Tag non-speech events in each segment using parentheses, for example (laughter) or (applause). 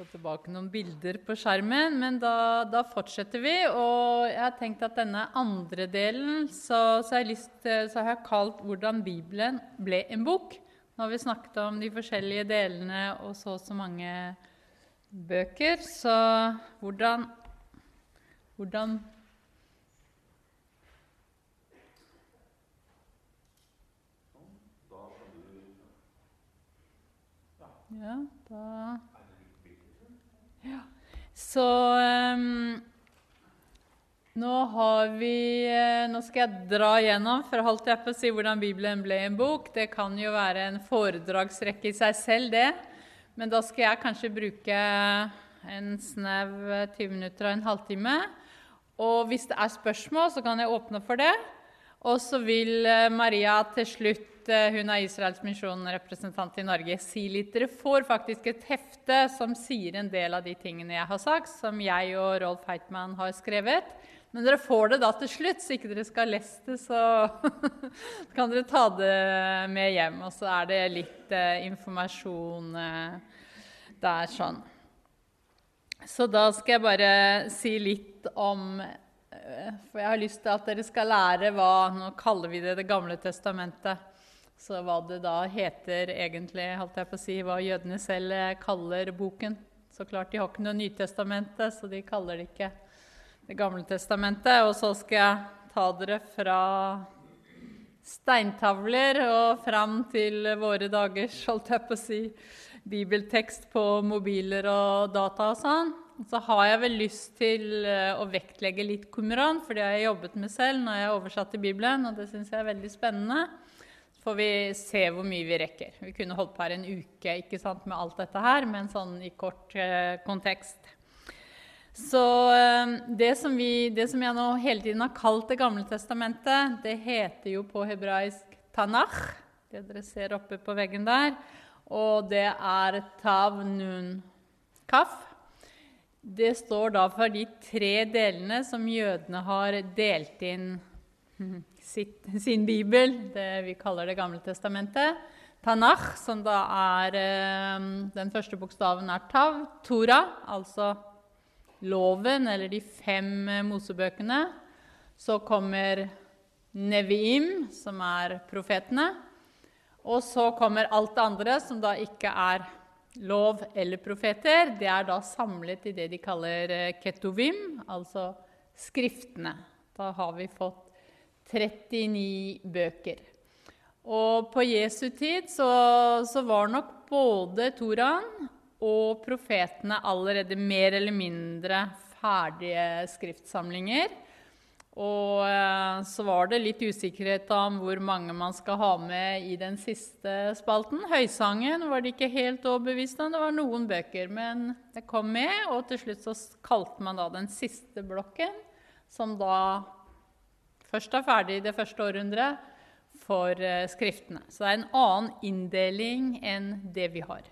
få tilbake noen bilder på skjermen, men da, da, fortsetter vi. Og jeg har tenkt at denne andre delen så, så, har, lyst, så har jeg kalt 'Hvordan Bibelen ble en bok'. Nå har vi snakket om de forskjellige delene og så og så mange bøker. Så hvordan, hvordan Ja, da. Så um, nå har vi eh, Nå skal jeg dra igjennom, for holdt jeg på å si hvordan Bibelen ble en bok. Det kan jo være en foredragsrekke i seg selv, det. Men da skal jeg kanskje bruke en snau 20 minutter og en halvtime. Og hvis det er spørsmål, så kan jeg åpne for det. Og så vil eh, Maria til slutt Eh, hun er Israels misjon-representant i Norge, si litt. Dere får faktisk et hefte som sier en del av de tingene jeg har sagt, som jeg og Rolf Heitmann har skrevet. Men dere får det da til slutt, så ikke dere skal lese det, (laughs) så kan dere ta det med hjem. Og så er det litt eh, informasjon eh, der sånn. Så da skal jeg bare si litt om eh, For jeg har lyst til at dere skal lære hva Nå kaller vi det Det gamle testamentet. Så hva det da heter egentlig, holdt jeg på å si, hva jødene selv eh, kaller boken. Så klart, De har ikke noe Nytestamentet, så de kaller det ikke Det gamle testamentet. Og så skal jeg ta dere fra steintavler og fram til våre dagers, holdt jeg på å si, bibeltekst på mobiler og data og sånn. Så har jeg vel lyst til eh, å vektlegge litt Qumran, for det har jeg jobbet med selv når jeg oversatte Bibelen, og det syns jeg er veldig spennende får vi se hvor mye vi rekker. Vi kunne holdt på her en uke ikke sant, med alt dette her, men sånn i kort eh, kontekst. Så eh, det, som vi, det, som jeg nå hele tiden har kalt Det gamle testamentet, det heter jo på hebraisk Tanach, det dere ser oppe på veggen der. Og det er Tav Nun Kaf. Det står da for de tre delene som jødene har delt inn (laughs) sitt, sin bibel, det vi kaller Det gamle testamentet. Tanach, som da er eh, Den første bokstaven er Tav. Tora, altså loven, eller de fem eh, mosebøkene. Så kommer Neviim, som er profetene. Og så kommer alt det andre, som da ikke er lov eller profeter. Det er da samlet i det de kaller Ketovim, ketuvim, altså skriftene. Da har vi fått 39 bøker. Og på Jesu tid så, så var nok både Toraen og profetene allerede mer eller mindre ferdige skriftsamlinger. Og eh, så var det litt usikkerhet om hvor mange man skal ha med i den siste spalten. Høysangen var det ikke helt overbevist om. Det var noen bøker, men det kom med. Og til slutt så kalte man da den siste blokken, som da først er ferdig i det første århundret for eh, skriftene. Så det er en annen inndeling enn det vi har.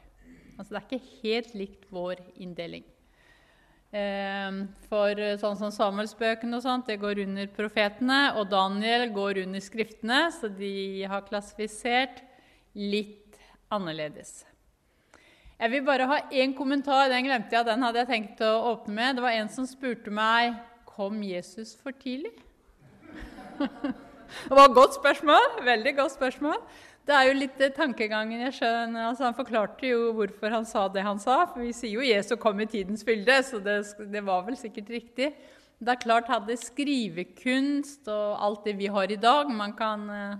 Altså det er ikke helt likt vår inndeling. Ehm, for eh, sånn som Samuelsbøkene og sånt, det går under profetene, og Daniel går under skriftene, så de har klassifisert litt annerledes. Jeg vil bare ha én kommentar. Den glemte jeg, den hadde jeg tenkt å åpne med. Det var en som spurte meg kom Jesus for tidlig det var et godt spørsmål. Veldig godt spørsmål. Det er jo litt tankegangen jeg skjønner. Altså, han forklarte jo hvorfor han sa det han sa. For vi sier jo 'Jesus kom i tidens fylde', så det, det, var vel sikkert riktig. Det er klart, hadde skrivekunst og alt det vi har i dag Man kan eh,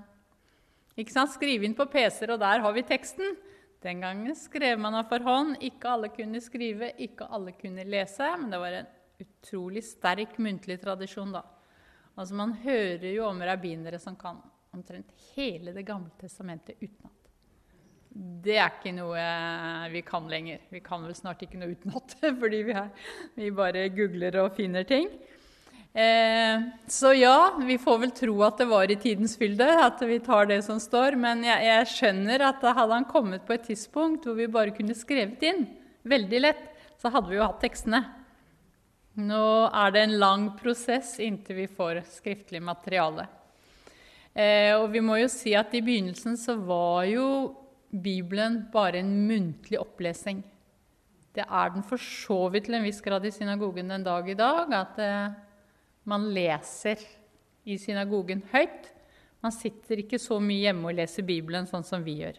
ikke sant, skrive inn på PC-er, og der har vi teksten. Den gangen skrev man av for hånd. Ikke alle kunne skrive, ikke alle kunne lese. Men det var en utrolig sterk muntlig tradisjon da. Altså Man hører jo om rabbinere som kan omtrent hele Det gamle testamentet utenat. Det er ikke noe vi kan lenger. Vi kan vel snart ikke noe utenat, (laughs) fordi vi, er, vi, bare googler og finner ting. Eh, så ja, vi får vel tro at det var i tidens fylde, at vi tar det som står. Men jeg, jeg skjønner at hadde han kommet på et tidspunkt hvor vi bare kunne skrevet inn veldig lett, så hadde vi jo hatt tekstene. Nå er det en lang prosess inntil vi får skriftlig materiale. Eh, og vi må jo si at i begynnelsen så var jo Bibelen bare en muntlig opplesing. Det er den for så vidt til en viss grad i synagogen den dag i dag. At eh, man leser i synagogen høyt. Man sitter ikke så mye hjemme og leser Bibelen sånn som vi gjør.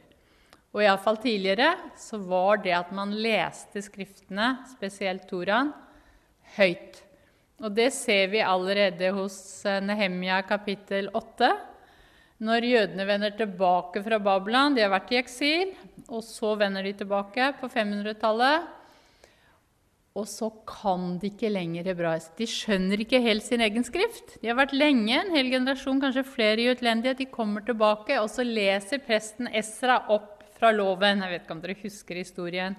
Og iallfall tidligere så var det at man leste Skriftene, spesielt Toraen, høyt. Og det ser vi allerede hos eh, Nehemia kapittel 8. Når jødene vender tilbake fra Babylon, de har vært i eksil, og så vender de tilbake på 500-tallet, og så kan de ikke lenger hebraisk. De skjønner ikke helt sin egen skrift. De har vært lenge, en hel generasjon, kanskje flere i utlendighet. De kommer tilbake, og så leser presten Esra opp fra loven. Jeg vet ikke om dere husker historien.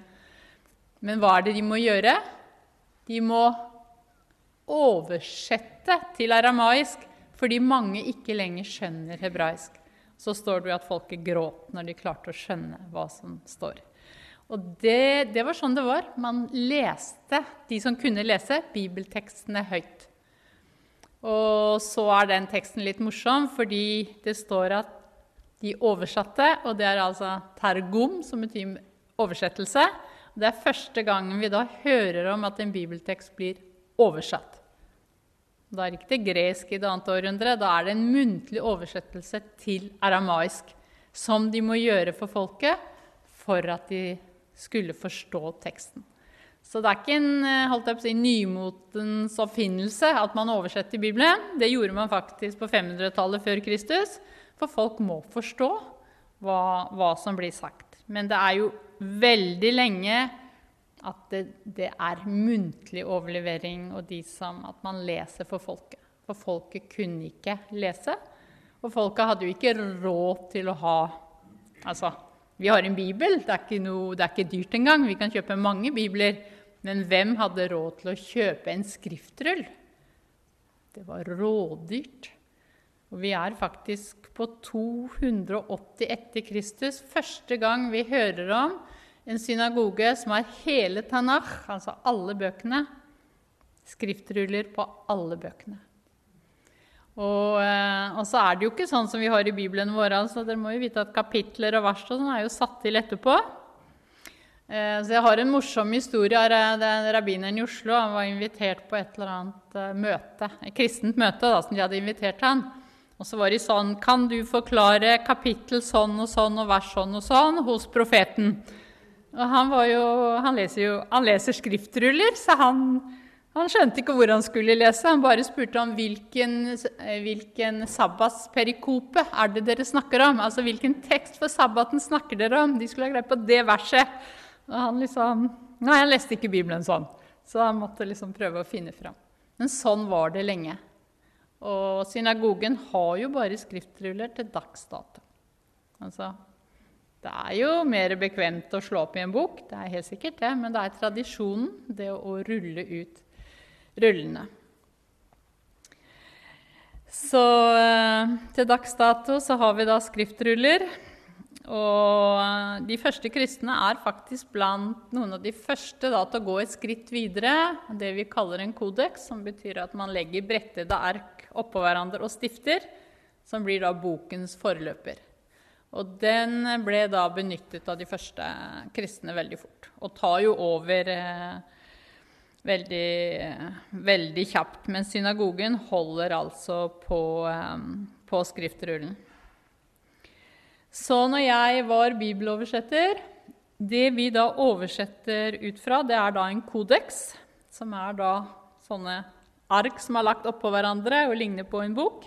Men hva er det de må gjøre? De må oversette til aramaisk fordi mange ikke lenger skjønner hebraisk. Så står det jo at folket gråt når de klarte å skjønne hva som står. Og det, det, var sånn det var. Man leste, de som kunne lese, bibeltekstene høyt. Og så er den teksten litt morsom, fordi det står at de oversatte, og det er altså tergom, som betyr oversettelse. Det er første gangen vi da hører om at en bibeltekst blir oversatt. Da er ikke det gresk i det annet århundre, da er det en muntlig oversettelse til aramaisk, som de må gjøre for folket for at de skulle forstå teksten. Så det er ikke en eh, holdt jeg på å si, nymotens oppfinnelse at man oversetter Bibelen. Det gjorde man faktisk på 500-tallet før Kristus, for folk må forstå hva, hva, som blir sagt. Men det er jo veldig lenge at det, det er muntlig overlevering og som, at man leser for folket. For folket kunne ikke lese. Og folket hadde jo ikke råd til å ha altså, vi har en bibel. Det er, noe, det er ikke, dyrt engang. Vi kan kjøpe mange bibler. Men hvem hadde råd til å kjøpe en skriftrull? Det var rådyrt. Og vi er faktisk på 280 etter Kristus. Første gang vi hører om en synagoge som har hele Tanakh, altså alle bøkene. Skriftruller på alle bøkene. Og, eh, og, så er det jo ikke sånn som vi har i Bibelen vår. Altså, dere må jo vite at kapitler og vers og sånn er jo satt til etterpå. Eh, så jeg har en morsom historie av rabbineren i Oslo. Han var invitert på et eller annet eh, møte, et kristent møte da, som de hadde invitert han. Og så var de sånn Kan du forklare kapittel sånn og sånn og vers sånn og sånn hos profeten? Og han, jo, han leser jo han leser skriftruller, så han han skjønte ikke hvor han skulle lese. Han bare spurte om hvilken, hvilken sabbatsperikope er det dere snakker om. Altså hvilken tekst for sabbaten snakker dere om? De skulle ha greie på det verset. Og han liksom Nei, han leste ikke Bibelen sånn. Så han måtte liksom prøve å finne fram. Men sånn var det lenge. Og synagogen har jo bare skriftruller til dags dato. Altså, det er jo mer bekvemt å slå opp i en bok, det er helt sikkert det, men det er tradisjonen, det å rulle ut rullene. Så eh, til dags dato så har vi da skriftruller. Og eh, de første kristne er faktisk blant noen av de første da, til å gå et skritt videre. Det vi kaller en kodeks, som betyr at man legger brettede ark oppå hverandre og stifter, som blir da bokens forløper. Og den ble da benyttet av de første kristne veldig fort, og tar jo over eh, veldig, veldig kjapt. Men synagogen holder altså på, eh, på skriftrullen. Så når jeg var bibeloversetter Det vi da oversetter ut fra, det er da en kodeks, som er da sånne ark som er lagt oppå hverandre og ligner på en bok.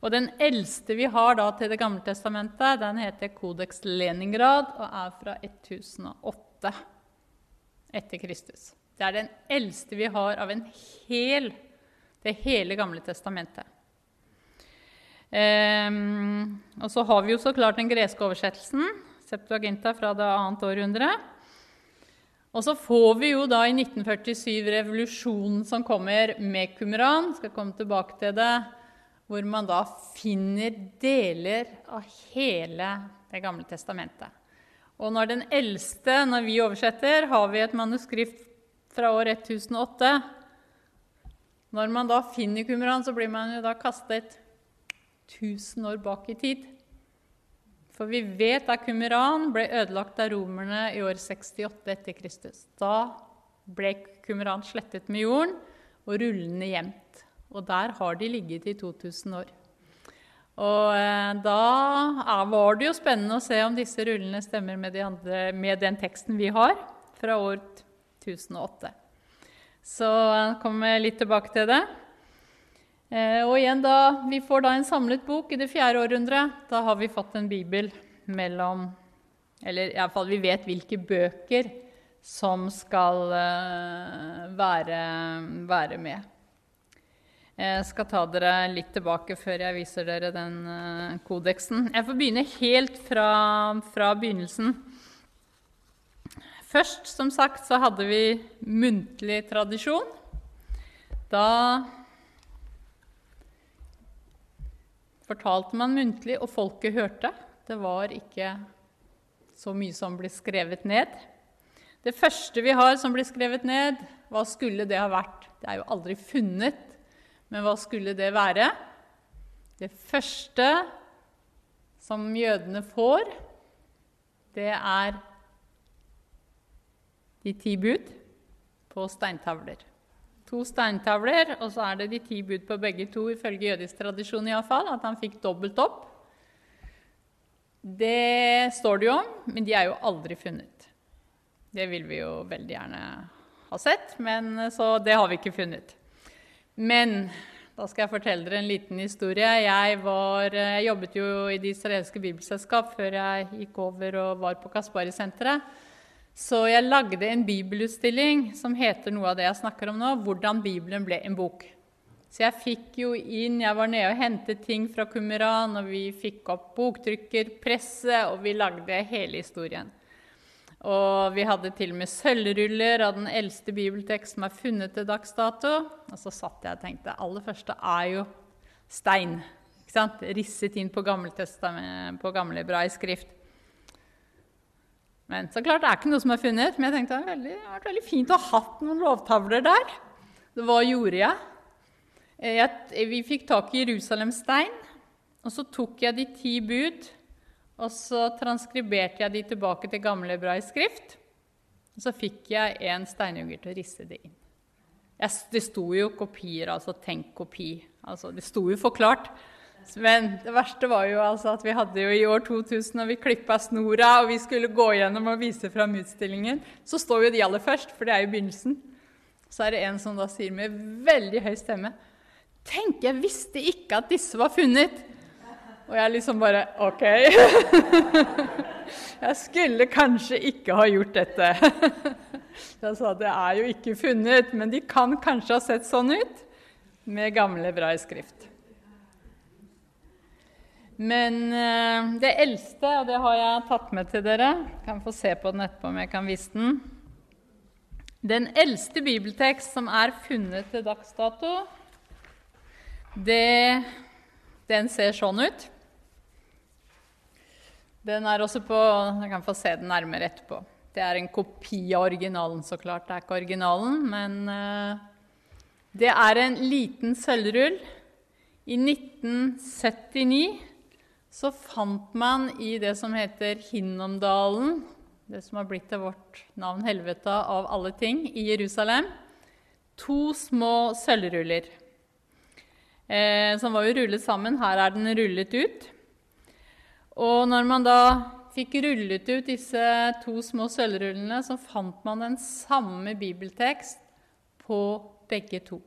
Og den eldste vi har da til Det gamle testamentet, den heter Kodeks Leningrad og er fra 1008 etter Kristus. Det er den eldste vi har av en hel, det hele Gamle testamentet. Um, og så har vi jo så klart den greske oversettelsen, Septuaginta fra det annet århundre. Og så får vi jo da i 1947 revolusjonen som kommer med Kumran. Skal komme tilbake til det. Hvor man da finner deler av hele Det gamle testamentet. Og når den eldste, når vi oversetter, har vi et manuskript fra år 1008. Når man da finner Qumran, så blir man jo da kastet 1000 år bak i tid. For vi vet at Qumran ble ødelagt av romerne i år 68 etter Kristus. Da ble Qumran slettet med jorden og rullende gjemt. Og der har de ligget i 2000 år. Og eh, da var det jo spennende å se om disse rullene stemmer med, de andre, med den teksten vi har fra år 1008. Så jeg kommer litt tilbake til det. Eh, og igjen da, Vi får da en samlet bok i det fjerde århundret. Da har vi fått en bibel mellom Eller iallfall vi vet hvilke bøker som skal være, være, med. Jeg skal ta dere litt tilbake før jeg viser dere den uh, kodeksen. Jeg får begynne helt fra, fra begynnelsen. Først, som sagt, så hadde vi muntlig tradisjon. Da fortalte man muntlig, og folket hørte. Det var ikke så mye som ble skrevet ned. Det første vi har som ble skrevet ned, hva skulle det ha vært? Det er jo aldri funnet, men hva skulle det være? Det første som jødene får, det er de ti bud på steintavler to steintavler, og så er det de ti bud på begge to, ifølge jødisk tradisjon iallfall, at han fikk dobbelt opp. Det står det jo om, men de er jo aldri funnet. Det vil vi jo veldig gjerne ha sett, men så det har vi ikke funnet. Men da skal jeg fortelle dere en liten historie. Jeg, var, jeg jobbet jo i Det israelske bibelselskap før jeg gikk over og var på Kaspari-senteret. Så jeg lagde en bibelutstilling som heter noe av det jeg snakker om nå, 'Hvordan Bibelen ble en bok'. Så jeg fikk jo inn Jeg var nede og hentet ting fra Qumran, og vi fikk opp boktrykkerpresse, og vi lagde hele historien. Og vi hadde til og med sølvruller av den eldste bibeltekst som er funnet til dags dato. Og så satt jeg og tenkte aller første er jo stein. ikke sant? Risset inn på, på gamle hebraisk skrift. Men så klart, det er ikke noe som er funnet. Men jeg tenkte det hadde vært veldig fint å ha hatt noen lovtavler der. Hva gjorde jeg? Eh? Vi fikk tak i Jerusalemstein, og så tok jeg de ti bud. Og så transkriberte jeg de tilbake til gamle hebraisk skrift. Og så fikk jeg en steinhugger til å risse det inn. Jeg, det sto jo kopier, altså tenk kopi. Altså, det sto jo forklart. Men det verste var jo altså at vi hadde jo i år 2000, og vi klippa snora, og vi skulle gå gjennom og vise fram utstillingen, så står jo de aller først, for det er jo begynnelsen. Så er det en som da sier med veldig høy stemme Tenk, jeg visste ikke at disse var funnet! Og jeg liksom bare OK. (laughs) Jeg skulle kanskje ikke ha gjort dette. (laughs) Jeg sa det er jo ikke funnet, men de kan kanskje ha sett sånn ut med gamle hebraisk skrift. Men eh, det eldste, og det har jeg tatt med til dere Kan få se på den etterpå om jeg kan vise den. Den eldste bibeltekst som er funnet til dags dato, det, den ser sånn ut. Den er også på Jeg kan få se den nærmere etterpå. Det er en kopi av originalen, så klart. Det er ikke originalen, men uh, det er en liten sølvrull. I 1979 så fant man i det som heter Hinnomdalen, det som har blitt til vårt navn helvete av alle ting, i Jerusalem, to små sølvruller. Eh, som var jo rullet sammen. Her er den rullet ut. Og når man da fikk rullet ut disse to små sølvrullene, så fant man den samme bibeltekst på begge to.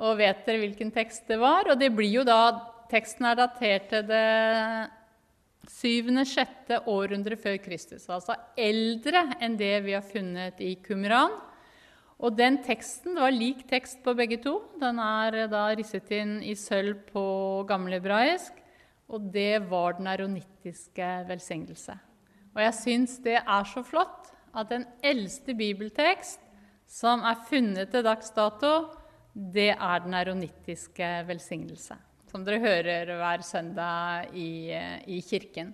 Og vet dere hvilken tekst det var? Og det blir jo da Teksten er datert til det syvende-sjette århundre før Kristus. Altså eldre enn det vi har funnet i Kumran. Og den teksten det var lik tekst på begge to. Den er da risset inn i sølv på gamlehebraisk. Og det var den aronittiske velsignelse. Og jeg syns det er så flott at den eldste bibeltekst som er funnet til dags dato, det er den aronittiske velsignelse som dere hører hver søndag i, i, kirken.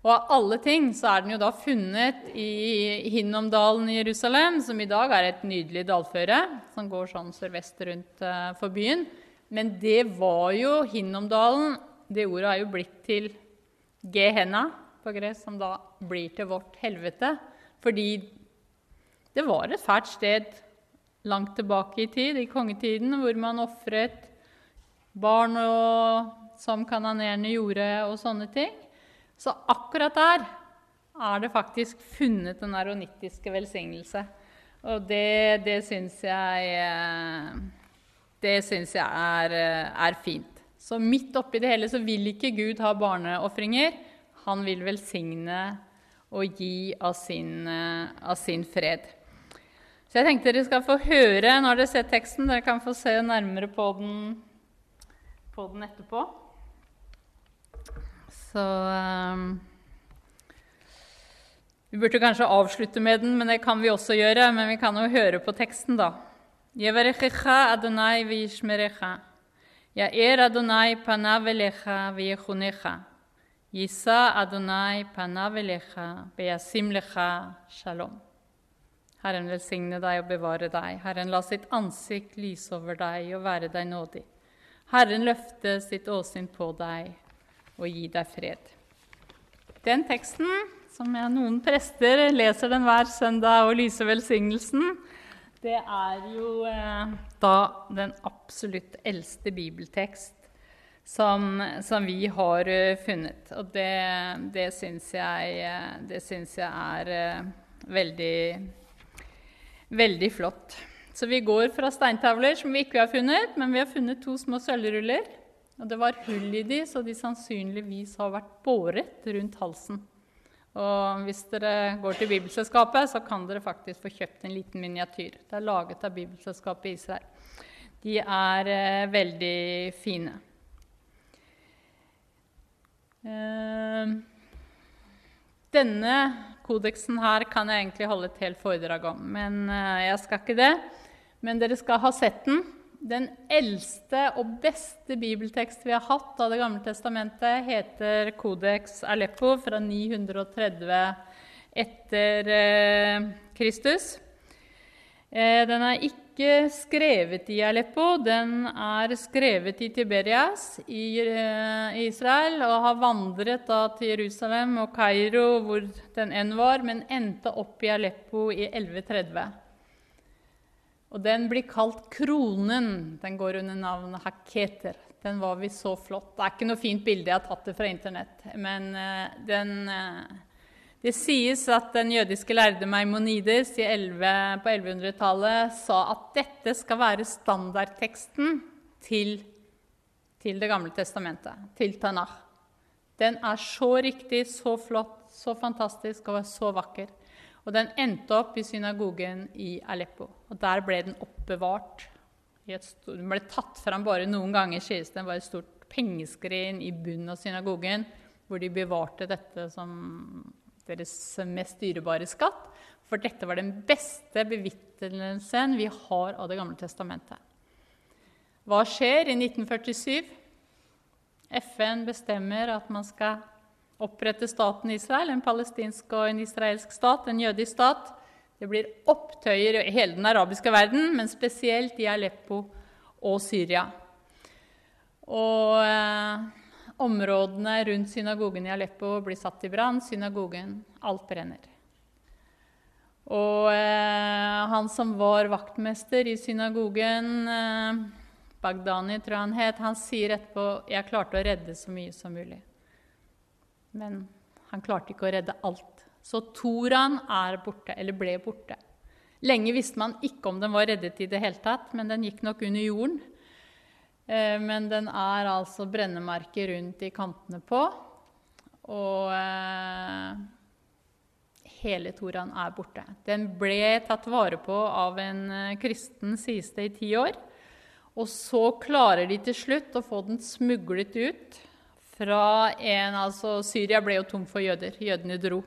Og av alle ting så er den jo da funnet i Hinnomdalen i Jerusalem, som i dag er et nydelig dalføre som går sånn sørvest rundt uh, for byen. Men det var jo Hinnomdalen Det ordet er jo blitt til Gehenna på gresk, som da blir til vårt helvete. Fordi det var et fælt sted langt tilbake i tid, i kongetiden, hvor man ofret barn og, som kananerene gjorde, og sånne ting. Så akkurat der er det faktisk funnet den aronittiske velsignelse. Og det, det syns jeg eh, Det syns jeg er, eh, er, fint. Så midt oppi det hele så vil ikke Gud ha barneofringer. Han vil velsigne og gi av sin, eh, av sin fred. Så jeg tenkte dere skal få høre når dere ser teksten. Dere kan få se nærmere på den, på den etterpå. Så um, Vi burde kanskje avslutte med den, men det kan vi også gjøre. Men vi kan jo høre på teksten, da. V'yishmerecha. Ya'er Adonai panav elecha v'yechunecha. Yisa Adonai panav elecha v'yasim shalom. Herren velsigne deg og bevare deg. Herren la sitt ansikt lyse over deg og være deg nådig. Herren løfte sitt åsyn på deg og gi deg fred. Den teksten, som jeg, noen prester leser den hver søndag og lyser velsignelsen, det er jo eh, da den absolutt eldste bibeltekst som, som vi har uh, funnet. Og det, det syns jeg, uh, det syns jeg er uh, veldig Veldig flott. Så vi går fra steintavler som vi ikke har funnet, men vi har funnet to små sølvruller. Og det var hull i de, så de sannsynligvis har vært båret rundt halsen. Og hvis dere går til Bibelselskapet, så kan dere faktisk få kjøpt en liten miniatyr. Det er laget av Bibelselskapet i Israel. De er eh, veldig fine. Eh, denne kodeksen her kan jeg egentlig holde et helt foredrag om, men eh, jeg skal ikke det. Men dere skal ha sett den. Den eldste og beste bibeltekst vi har hatt av Det gamle testamentet, heter Kodeks Aleppo fra 930 etter eh, Kristus. Den er ikke skrevet i Aleppo. Den er skrevet i Tiberias i eh, Israel og har vandret til Jerusalem og Kairo, hvor den enn var, men endte opp i Aleppo i 1130. Og den blir kalt Kronen. Den går under navnet Haketer. Den var visst så flott. Det er ikke noe fint bilde, jeg har tatt det fra Internett. Men uh, den uh, det sies at den jødiske lærde Maimonides 11, på 1100-tallet sa at dette skal være standardteksten til, til Det gamle testamentet, til Tanakh. Den er så riktig, så flott, så fantastisk og så vakker. Og den endte opp i synagogen i Aleppo. Og der ble den oppbevart. den ble tatt fram bare noen ganger, sies det. var et stort pengeskrin i bunnen av synagogen hvor de bevarte dette som deres mest dyrebare skatt. For dette var den beste bevittelsen vi har av Det gamle testamentet. Hva skjer i 1947? FN bestemmer at man skal opprette staten Israel, en palestinsk og en israelsk stat, en jødisk stat. Det blir opptøyer i hele den arabiske verden, men spesielt i Aleppo og Syria. Og eh, Områdene rundt synagogen i Aleppo blir satt i brann. Synagogen Alt brenner. Og eh, han som var vaktmester i synagogen, eh, Bagdani tror jeg han het, han sier etterpå 'Jeg klarte å redde så mye som mulig'. Men han klarte ikke å redde alt. Så Toran er borte, eller ble borte. Lenge visste man ikke om den var reddet i det hele tatt, men den gikk nok under jorden. Eh, men den er altså brennemerker rundt i kantene på. Og eh, hele Toran er borte. Den ble tatt vare på av en eh, kristen, sies det, i ti år. Og så klarer de til slutt å få den smuglet ut fra en Altså, Syria ble jo tom for jøder. Jødene dro.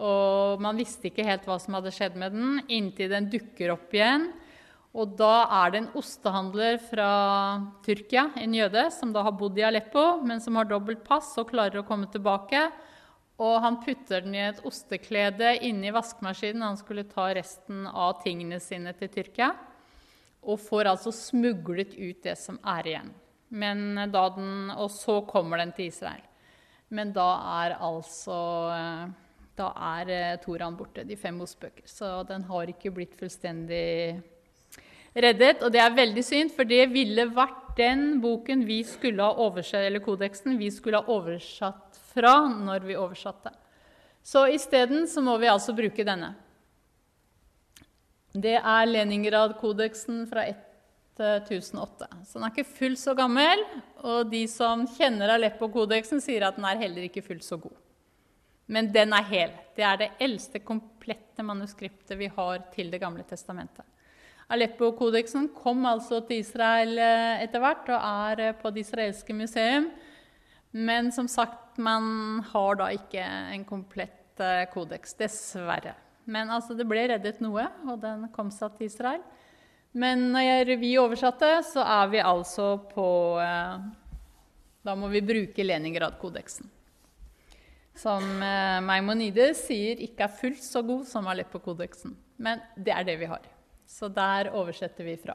Og man visste ikke helt hva som hadde skjedd med den, inntil den dukker opp igjen og da er det en ostehandler fra Tyrkia, en jøde, som da har bodd i Aleppo, men som har dobbelt pass og klarer å komme tilbake. Og han putter den i et osteklede inni vaskemaskinen. Han skulle ta resten av tingene sine til Tyrkia. Og får altså smuglet ut det som er igjen. Men da den, og så kommer den til Israel. Men da er altså eh, Da er eh, Toraen borte, de fem Mosebøker. Så den har ikke blitt fullstendig reddet. Og det er veldig synd, for det ville vært den boken vi skulle ha oversatt, eller kodeksen vi skulle ha oversatt fra når vi oversatte. Så isteden så må vi altså bruke denne. Det er Leningrad-kodeksen fra 1008. Så den er ikke fullt så gammel. Og de som kjenner Aleppo-kodeksen, sier at den er heller ikke fullt så god. Men den er hel. Det er det eldste komplette manuskriptet vi har til Det gamle testamentet. Aleppo-kodeksen kom altså til Israel eh, etter hvert og er eh, på Det israelske museum. Men som sagt, man har da ikke en komplett eh, kodeks, dessverre. Men altså, det ble reddet noe, og den kom seg til Israel. Men når vi oversatte, så er vi altså på eh, Da må vi bruke Leningrad-kodeksen. Som eh, Maimonides sier ikke er fullt så god som Aleppo-kodeksen. Men det er det vi har. Så der oversetter vi fra.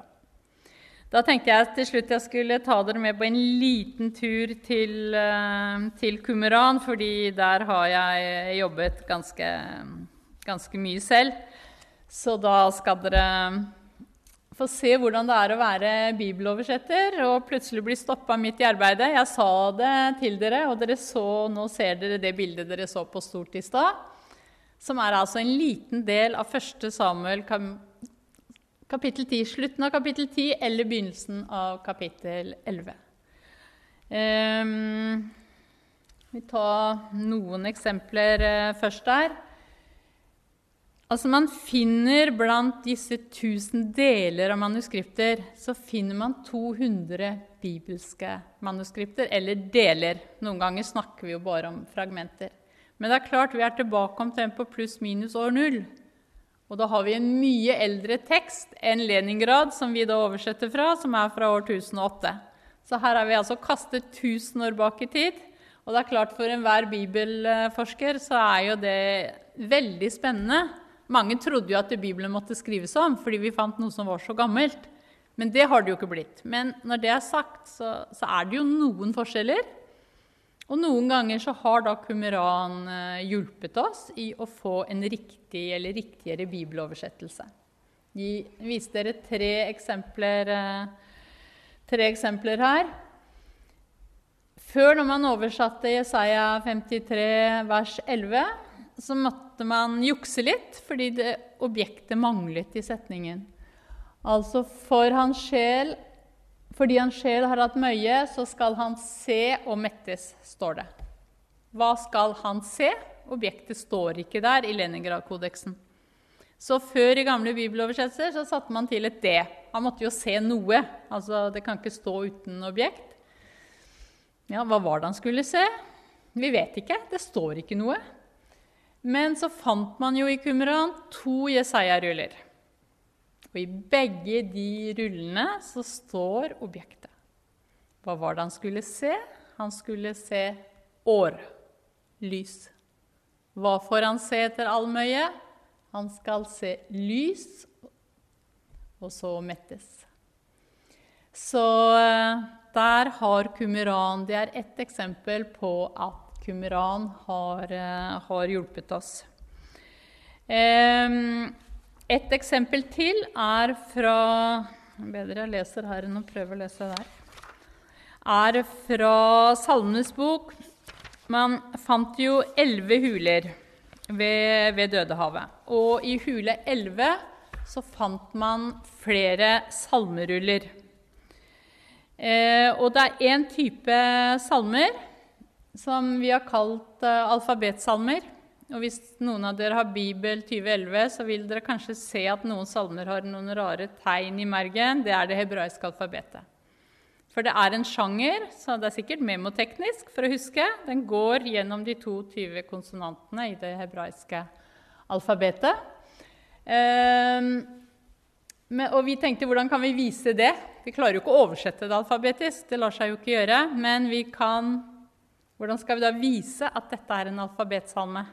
Da tenkte jeg til slutt jeg skulle ta dere med på en liten tur til, eh, til Kumeran, fordi der har jeg jobbet ganske, ganske mye selv. Så da skal dere få se hvordan det er å være bibeloversetter og plutselig bli stoppa midt i arbeidet. Jeg sa det til dere, og dere så, nå ser dere det bildet dere så på stort i stad. Som er altså en liten del av 1. Samuel kapittel 10. Slutten av kapittel 10 eller begynnelsen av kapittel 11. Um, ehm, vi tar noen eksempler uh, først der. Altså Man finner blant disse tusen deler av manuskripter så finner man 200 bibelske manuskripter, eller deler. Noen ganger snakker vi jo bare om fragmenter. Men det er klart vi er tilbake omtrent på pluss-minus år null. Og da har vi en mye eldre tekst enn Leningrad, som vi da oversetter fra, som er fra år 1008. Så her er vi altså kastet 1000 år bak i tid. Og det er klart for enhver bibelforsker så er jo det veldig spennende mange trodde jo at Bibelen måtte skrives om fordi vi fant noe som var så gammelt. Men det har det jo ikke blitt. Men når det er sagt, så, så er det jo noen forskjeller. Og noen ganger så har da Kumeran eh, hjulpet oss i å få en riktig eller riktigere bibeloversettelse. Jeg viser dere tre eksempler, eh, tre eksempler her. Før, når man oversatte Jesaja 53 vers 11, så måtte man jukse litt fordi det, objektet manglet i setningen. Altså for hans sjel Fordi hans sjel har hatt møye, så skal han se og mettes, står det. Hva skal han se? Objektet står ikke der i Leningrad-kodeksen. Så før i gamle bibeloversettelser så satte man til et D. Han måtte jo se noe. Altså, Det kan ikke stå uten objekt. Ja, Hva var det han skulle se? Vi vet ikke. Det står ikke noe. Men så fant man jo i Kumran to Jesaja-ruller. Og i begge de rullene så står objektet. Hva var det han skulle se? Han skulle se år. Lys. Hva får han se etter allmøye? Han skal se lys, og så mettes. Så eh, der har Kumran Det er ett eksempel på at Qumran har, eh, har, hjulpet oss. Et eksempel til er fra Bedre jeg leser her enn å prøve å lese der. Er fra Salmenes bok. Man fant jo elleve huler ved, ved, Dødehavet. Og i hule elleve så fant man flere salmeruller. Eh, og det er én type salmer som vi har kalt uh, alfabetsalmer. Og hvis noen av dere har Bibel 2011, så vil dere kanskje se at noen salmer har noen rare tegn i mergen. Det er det hebraiske alfabetet. For det er en sjanger, så det er sikkert memoteknisk for å huske. Den går gjennom de 22 konsonantene i det hebraiske alfabetet. Um, men, og vi tenkte hvordan kan vi vise det? Vi klarer jo ikke å oversette det alfabetisk, det lar seg jo ikke gjøre. Men vi kan hvordan skal vi da vise at dette er en alfabetsalme?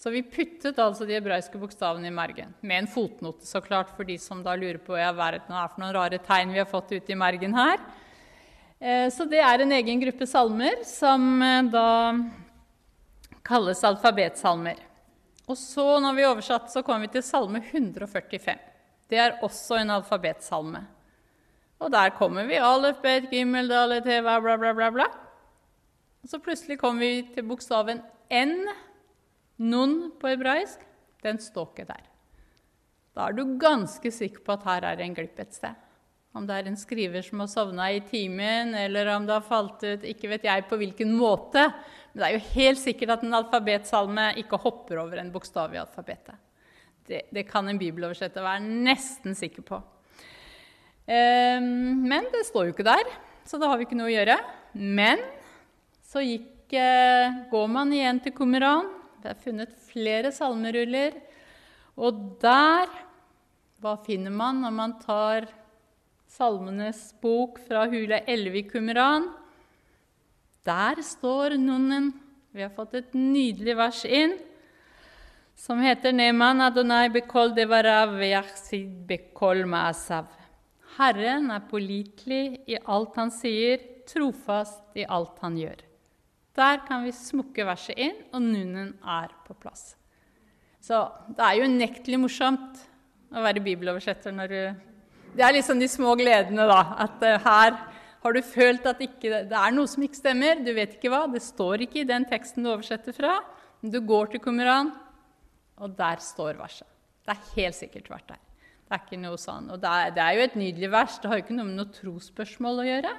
Så vi puttet altså de hebraiske bokstavene i mergen, med en fotnote, så klart, for de som da lurer på hva er det for noen rare tegn vi har fått ute i mergen her. Eh, så det er en egen gruppe salmer som eh, da kalles alfabetsalmer. Og så, når vi oversatte, så kom vi til salme 145. Det er også en alfabetsalme. Og der kommer vi. Alef, bet, gimmel, dalet, heva, bla, bla, bla, bla. Så plutselig kommer vi til bokstaven N. Nun på hebraisk. Den står ikke der. Da er du ganske sikker på at her er en glipp et sted. Om det er en skriver som har sovna i timen, eller om det har falt ut Ikke vet jeg på hvilken måte. Men det er jo helt sikkert at en alfabetsalme ikke hopper over en bokstav i alfabetet. Det, det kan en bibeloversetter være nesten sikker på. Um, men det står jo ikke der, så da har vi ikke noe å gjøre. Men så gikk, uh, går man igjen til Kumeran. Det er funnet flere salmeruller. Og der Hva finner man når man tar Salmenes bok fra hula 11 i Kumeran? Der står nonnen Vi har fått et nydelig vers inn som heter Neman Adonai bekol devarav yachsid bekol maasav. Herren er pålitelig i alt han sier, trofast i alt han gjør. Der kan vi smukke verset inn, og nunnen er på plass. Så det er jo unektelig morsomt å være bibeloversetter når du Det er liksom de små gledene, da. At uh, her har du følt at ikke, det er noe som ikke stemmer. Du vet ikke hva. Det står ikke i den teksten du oversetter fra. Men du går til Kumran, og der står verset. Det er helt sikkert vært der. Det er ikke noe sånn. Og det er, det er jo et nydelig vers. Det har jo ikke noe med noe trosspørsmål å gjøre.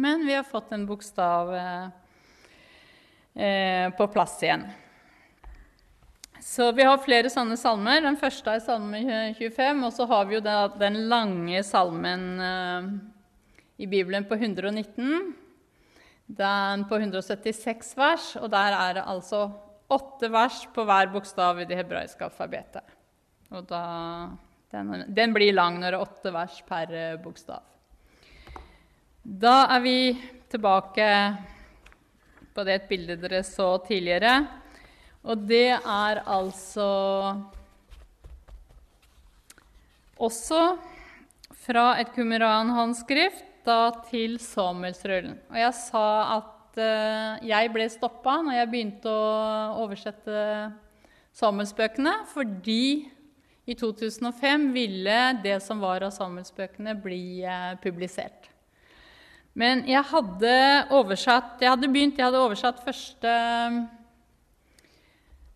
Men vi har fått en bokstav eh, eh på plass igjen. Så vi har flere sånne salmer. Den første er salme 25, og så har vi jo den lange salmen eh, i Bibelen på 119. Den på 176 vers, og der er det altså åtte vers på hver bokstav i det hebraiske alfabetet. Og da, den, den, blir lang når det er åtte vers per eh, bokstav. Da er vi tilbake på det et bilde dere så tidligere. Og det er altså også fra et Kumeran-håndskrift til Samuelsrullen. Og jeg sa at uh, jeg ble stoppa når jeg begynte å oversette Samuelsbøkene, fordi i 2005 ville det som var av Samuelsbøkene, bli uh, publisert. Men jeg hadde oversatt Jeg hadde begynt, jeg hadde oversatt første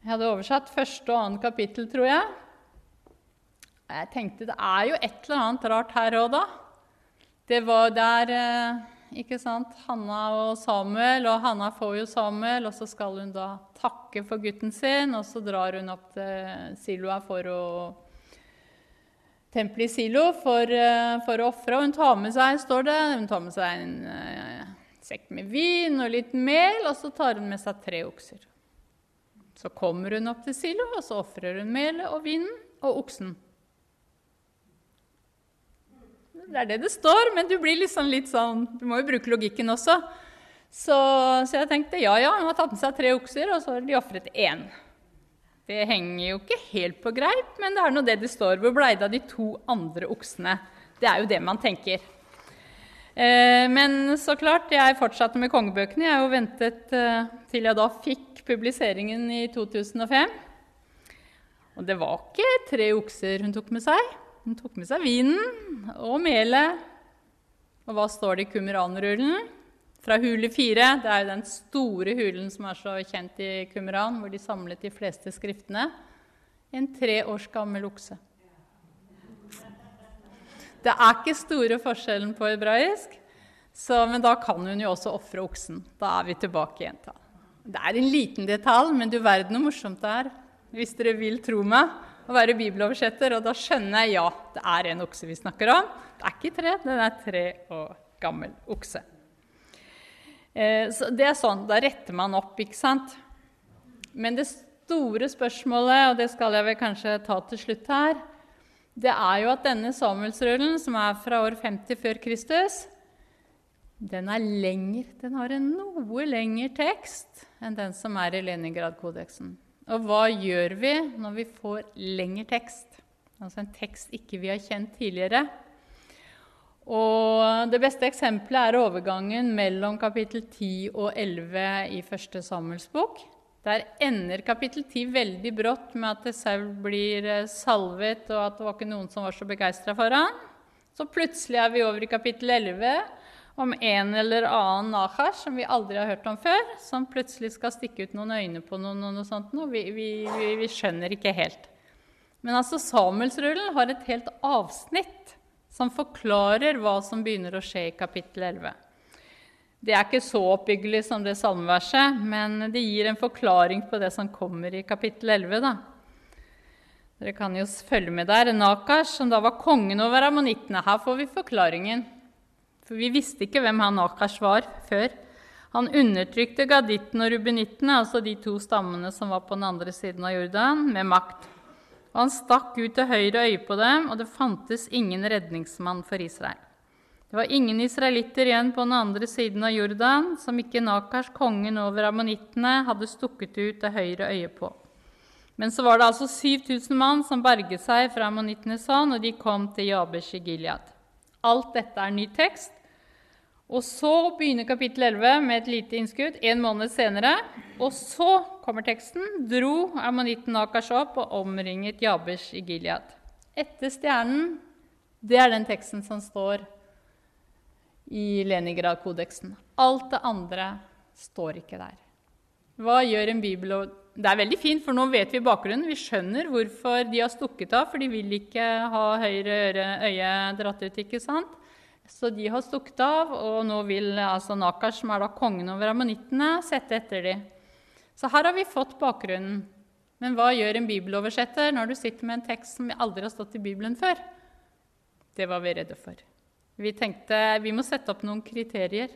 Jeg hadde oversatt første og annet kapittel, tror jeg. Jeg tenkte det er jo et eller annet rart her òg, da. Det var der uh, ikke sant? Hanna og Samuel, og Hanna får jo Samuel, og så skal hun da takke for gutten sin, og så drar hun opp til Siloa for å Tempelet i Silo for, eh, for å ofre. Og hun tar med seg, står det, hun tar med seg en uh, sekk med vin og litt mel, og så tar hun med seg tre okser. Så kommer hun opp til Silo, og så ofrer hun melet og vinen og oksen. Det er det det står, men du blir liksom litt sånn Du må jo bruke logikken også. Så, så jeg tenkte ja, ja, hun har tatt med seg tre okser, og så har de ofret én. Det henger jo ikke helt på greip, men det er nå det det står. Hvor blei det av de to andre oksene? Det er jo det man tenker. Eh, men så klart, jeg fortsatte med kongebøkene. Jeg har jo ventet eh, til jeg da fikk publiseringen i 2005. Og det var ikke tre okser hun tok med seg. Hun tok med seg vinen og melet. Og hva står det i Qumran-rullen? Fra hule fire. Det er jo den store hulen som er så kjent i Kumran, hvor de samlet de fleste skriftene. En tre års gammel okse. Det er ikke store forskjellen på hebraisk, så, men da kan hun jo også ofre oksen. Da er vi tilbake igjen. Da. Det er en liten detalj, men du verden hvor morsomt det er. Hvis dere vil tro meg å være bibeloversetter, og da skjønner jeg ja, det er en okse vi snakker om. Det er ikke tre, den er tre år gammel okse. Eh, så det er sånn, Da retter man opp, ikke sant? Men det store spørsmålet, og det skal jeg vel kanskje ta til slutt her, det er jo at denne Samuelsrullen, som er fra år 50 før Kristus, den er lengre, Den har en noe lengre tekst enn den som er i Leningrad-kodeksen. Og hva gjør vi når vi får lengre tekst? Altså en tekst ikke vi har kjent tidligere. Og Det beste eksempelet er overgangen mellom kapittel 10 og 11 i første Samuels bok. Der ender kapittel 10 veldig brått med at Saul blir eh, salvet, og at det var ikke noen som var så begeistra for ham. Så plutselig er vi over i kapittel 11 om en eller annen Nahar som vi aldri har hørt om før, som plutselig skal stikke ut noen øyne på noen og noe sånt. noe. vi, vi, vi, vi skjønner ikke helt. Men altså Samuelsrullen har et helt avsnitt som forklarer hva som begynner å skje i kapittel 11. Det er ikke så oppbyggelig som det salmeverset, men det gir en forklaring på det som kommer i kapittel 11. da. Dere kan jo følge med der. Nakash, som da var kongen over ammonittene. Her får vi forklaringen. For vi visste ikke hvem han Nakash var før. Han undertrykte gadittene og rubinittene, altså de to stammene som var på den andre siden av Jordan, med makt. Og han stakk ut til høyre øye på dem, og det fantes ingen redningsmann for Israel. Det var ingen israelitter igjen på den andre siden av Jordan som ikke Nakars, kongen over ammonittene, hadde stukket ut det høyre øyet på. Men så var det altså 7000 mann som berget seg fra ammonittenes hånd, og de kom til Jabesh i Gilead. Alt dette er ny tekst. Og så begynner kapittel 11 med et lite innskudd en måned senere. Og så kommer teksten. Dro ammonitten Akash opp og omringet Jabesh i Gilead. Etter stjernen, det er den teksten som står i Leningrad-kodeksen. Alt det andre står ikke der. Hva gjør en bibel Det er veldig fint, for nå vet vi bakgrunnen. Vi skjønner hvorfor de har stukket av, for de vil ikke ha høyre øye dratt ut. ikke sant? Så de har stukket av, og nå vil altså Nakash, som er da kongen over ammonittene, sette etter dem. Så her har vi fått bakgrunnen. Men hva gjør en bibeloversetter når du sitter med en tekst som aldri har stått i Bibelen før? Det var vi redde for. Vi tenkte vi må sette opp noen kriterier.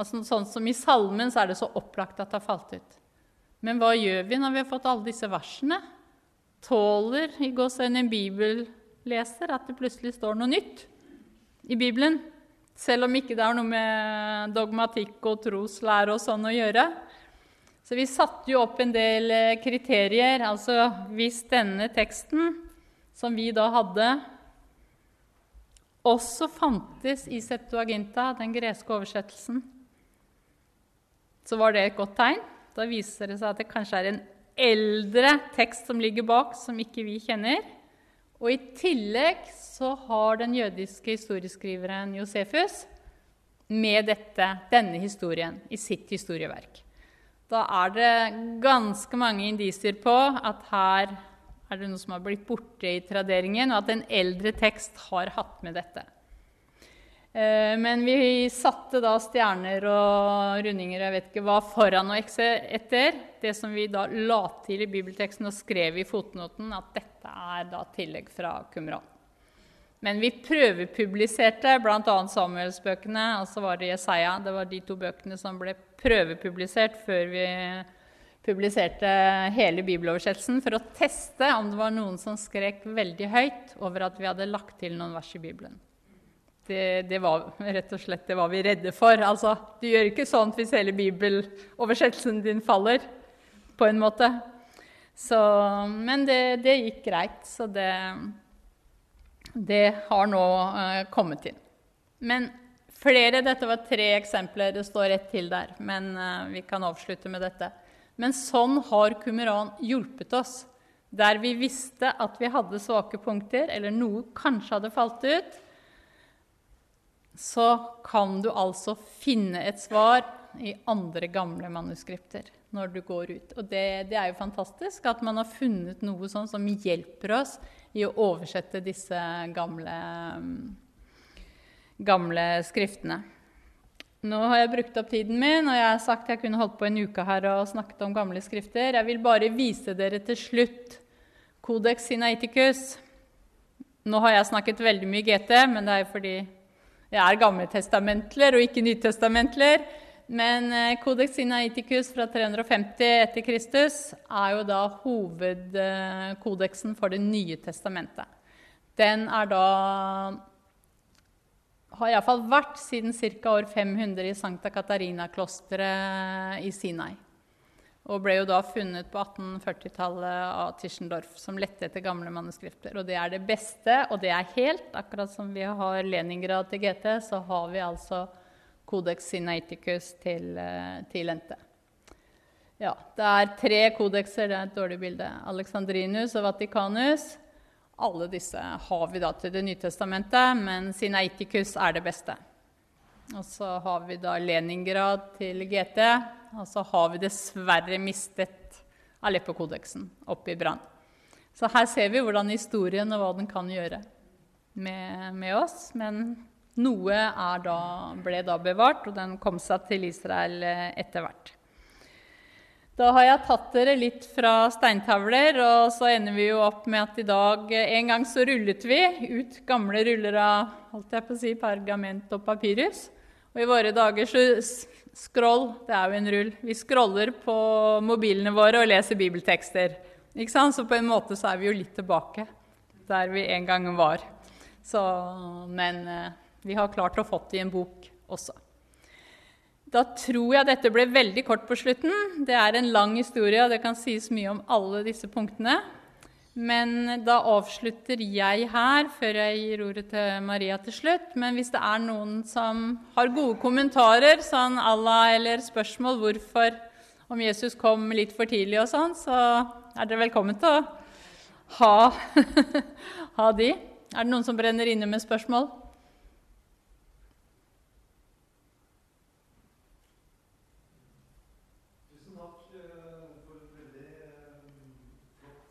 Altså, sånn som I salmen så er det så opplagt at det har falt ut. Men hva gjør vi når vi har fått alle disse versene? Tåler i gåsehud en bibelleser at det plutselig står noe nytt i Bibelen? Selv om ikke det har noe med dogmatikk og troslære og sånn å gjøre. Så vi satte jo opp en del eh, kriterier. Altså hvis denne teksten, som vi da hadde, også fantes i Septuaginta, den greske oversettelsen, så var det et godt tegn. Da viser det seg at det kanskje er en eldre tekst som ligger bak, som ikke vi kjenner. Og i tillegg så har den jødiske historieskriveren Josefus med dette, denne historien i sitt historieverk. Da er det ganske mange indisier på at her er det noe som har blitt borte i traderingen, og at en eldre tekst har hatt med dette. Eh, men vi satte da stjerner og rundinger jeg vet ikke hva foran og etter det som vi da la til i bibelteksten og skrev i fotnoten, at dette er da tillegg fra Kumran. Men vi prøvepubliserte bl.a. Samuelsbøkene, og så var det Jesaja. Det var de to bøkene som ble prøvepublisert før vi publiserte hele bibeloversettelsen for å teste om det var noen som skrek veldig høyt over at vi hadde lagt til noen vers i Bibelen. Det, det, var rett og slett det var vi redde for. Altså, du gjør ikke sånt hvis hele bibeloversettelsen din faller, på en måte. Så, men det, det, gikk greit, så det, det har nå uh, kommet inn. Men flere Dette var tre eksempler, det står ett til der, men uh, vi kan avslutte med dette. Men sånn har Kumeran hjulpet oss. Der vi visste at vi hadde svake punkter, eller noe kanskje hadde falt ut, så kan du altså finne et svar i andre gamle manuskripter når du går ut. Og det, det, er jo fantastisk at man har funnet noe sånn som hjelper oss i å oversette disse gamle, gamle skriftene. Nå har jeg brukt opp tiden min, og jeg har sagt jeg kunne holdt på en uke her og snakket om gamle skrifter. Jeg vil bare vise dere til slutt Codex Sinaiticus. Nå har jeg snakket veldig mye GT, men det er jo fordi jeg er gammeltestamentler og ikke nytestamentler. Men eh, Codex Sinaiticus fra 350 etter Kristus er jo da hovedkodeksen for Det nye testamentet. Den er da har iallfall vært siden ca. år 500 i Sankta Katarina-klosteret i Sinai. Og ble jo da funnet på 1840-tallet av Tischendorf, som lette etter gamle manuskripter. Og det er det beste, og det er helt. Akkurat som vi har Leningrad til GT, så har vi altså Codex Sinaiticus til, eh, til NT. Ja, det er tre kodekser. Det er et dårlig bilde. Alexandrinus og Vatikanus. Alle disse har vi da til Det nye testamentet, men Sinaiticus er det beste. Og så har vi da Leningrad til GT. Og så har vi dessverre mistet Aleppo-kodeksen oppe i brann. Så her ser vi hvordan historien og hva den kan gjøre med, med oss. Men noe da, ble da bevart, og den kom seg til Israel eh, etter hvert. Da har jeg tatt dere litt fra steintavler, og så ender vi jo opp med at i dag En gang så rullet vi ut gamle ruller av holdt jeg på å si, pergament og papyrus. Og i våre dager så scroll, det er jo en rull. Vi scroller på mobilene våre og leser bibeltekster. Ikke sant? Så på en måte så er vi jo litt tilbake der vi en gang var. Så, men eh, vi har klart å få det i en bok også. Da tror jeg dette ble veldig kort på slutten. Det er en lang historie, og det kan sies mye om alle disse punktene. Men da avslutter jeg her, før jeg gir ordet til Maria til slutt. Men hvis det er noen som har gode kommentarer sånn Allah, eller spørsmål hvorfor om Jesus kom litt for tidlig og sånn, så er dere velkommen til å ha, (laughs) ha de. Er det noen som brenner inne med spørsmål?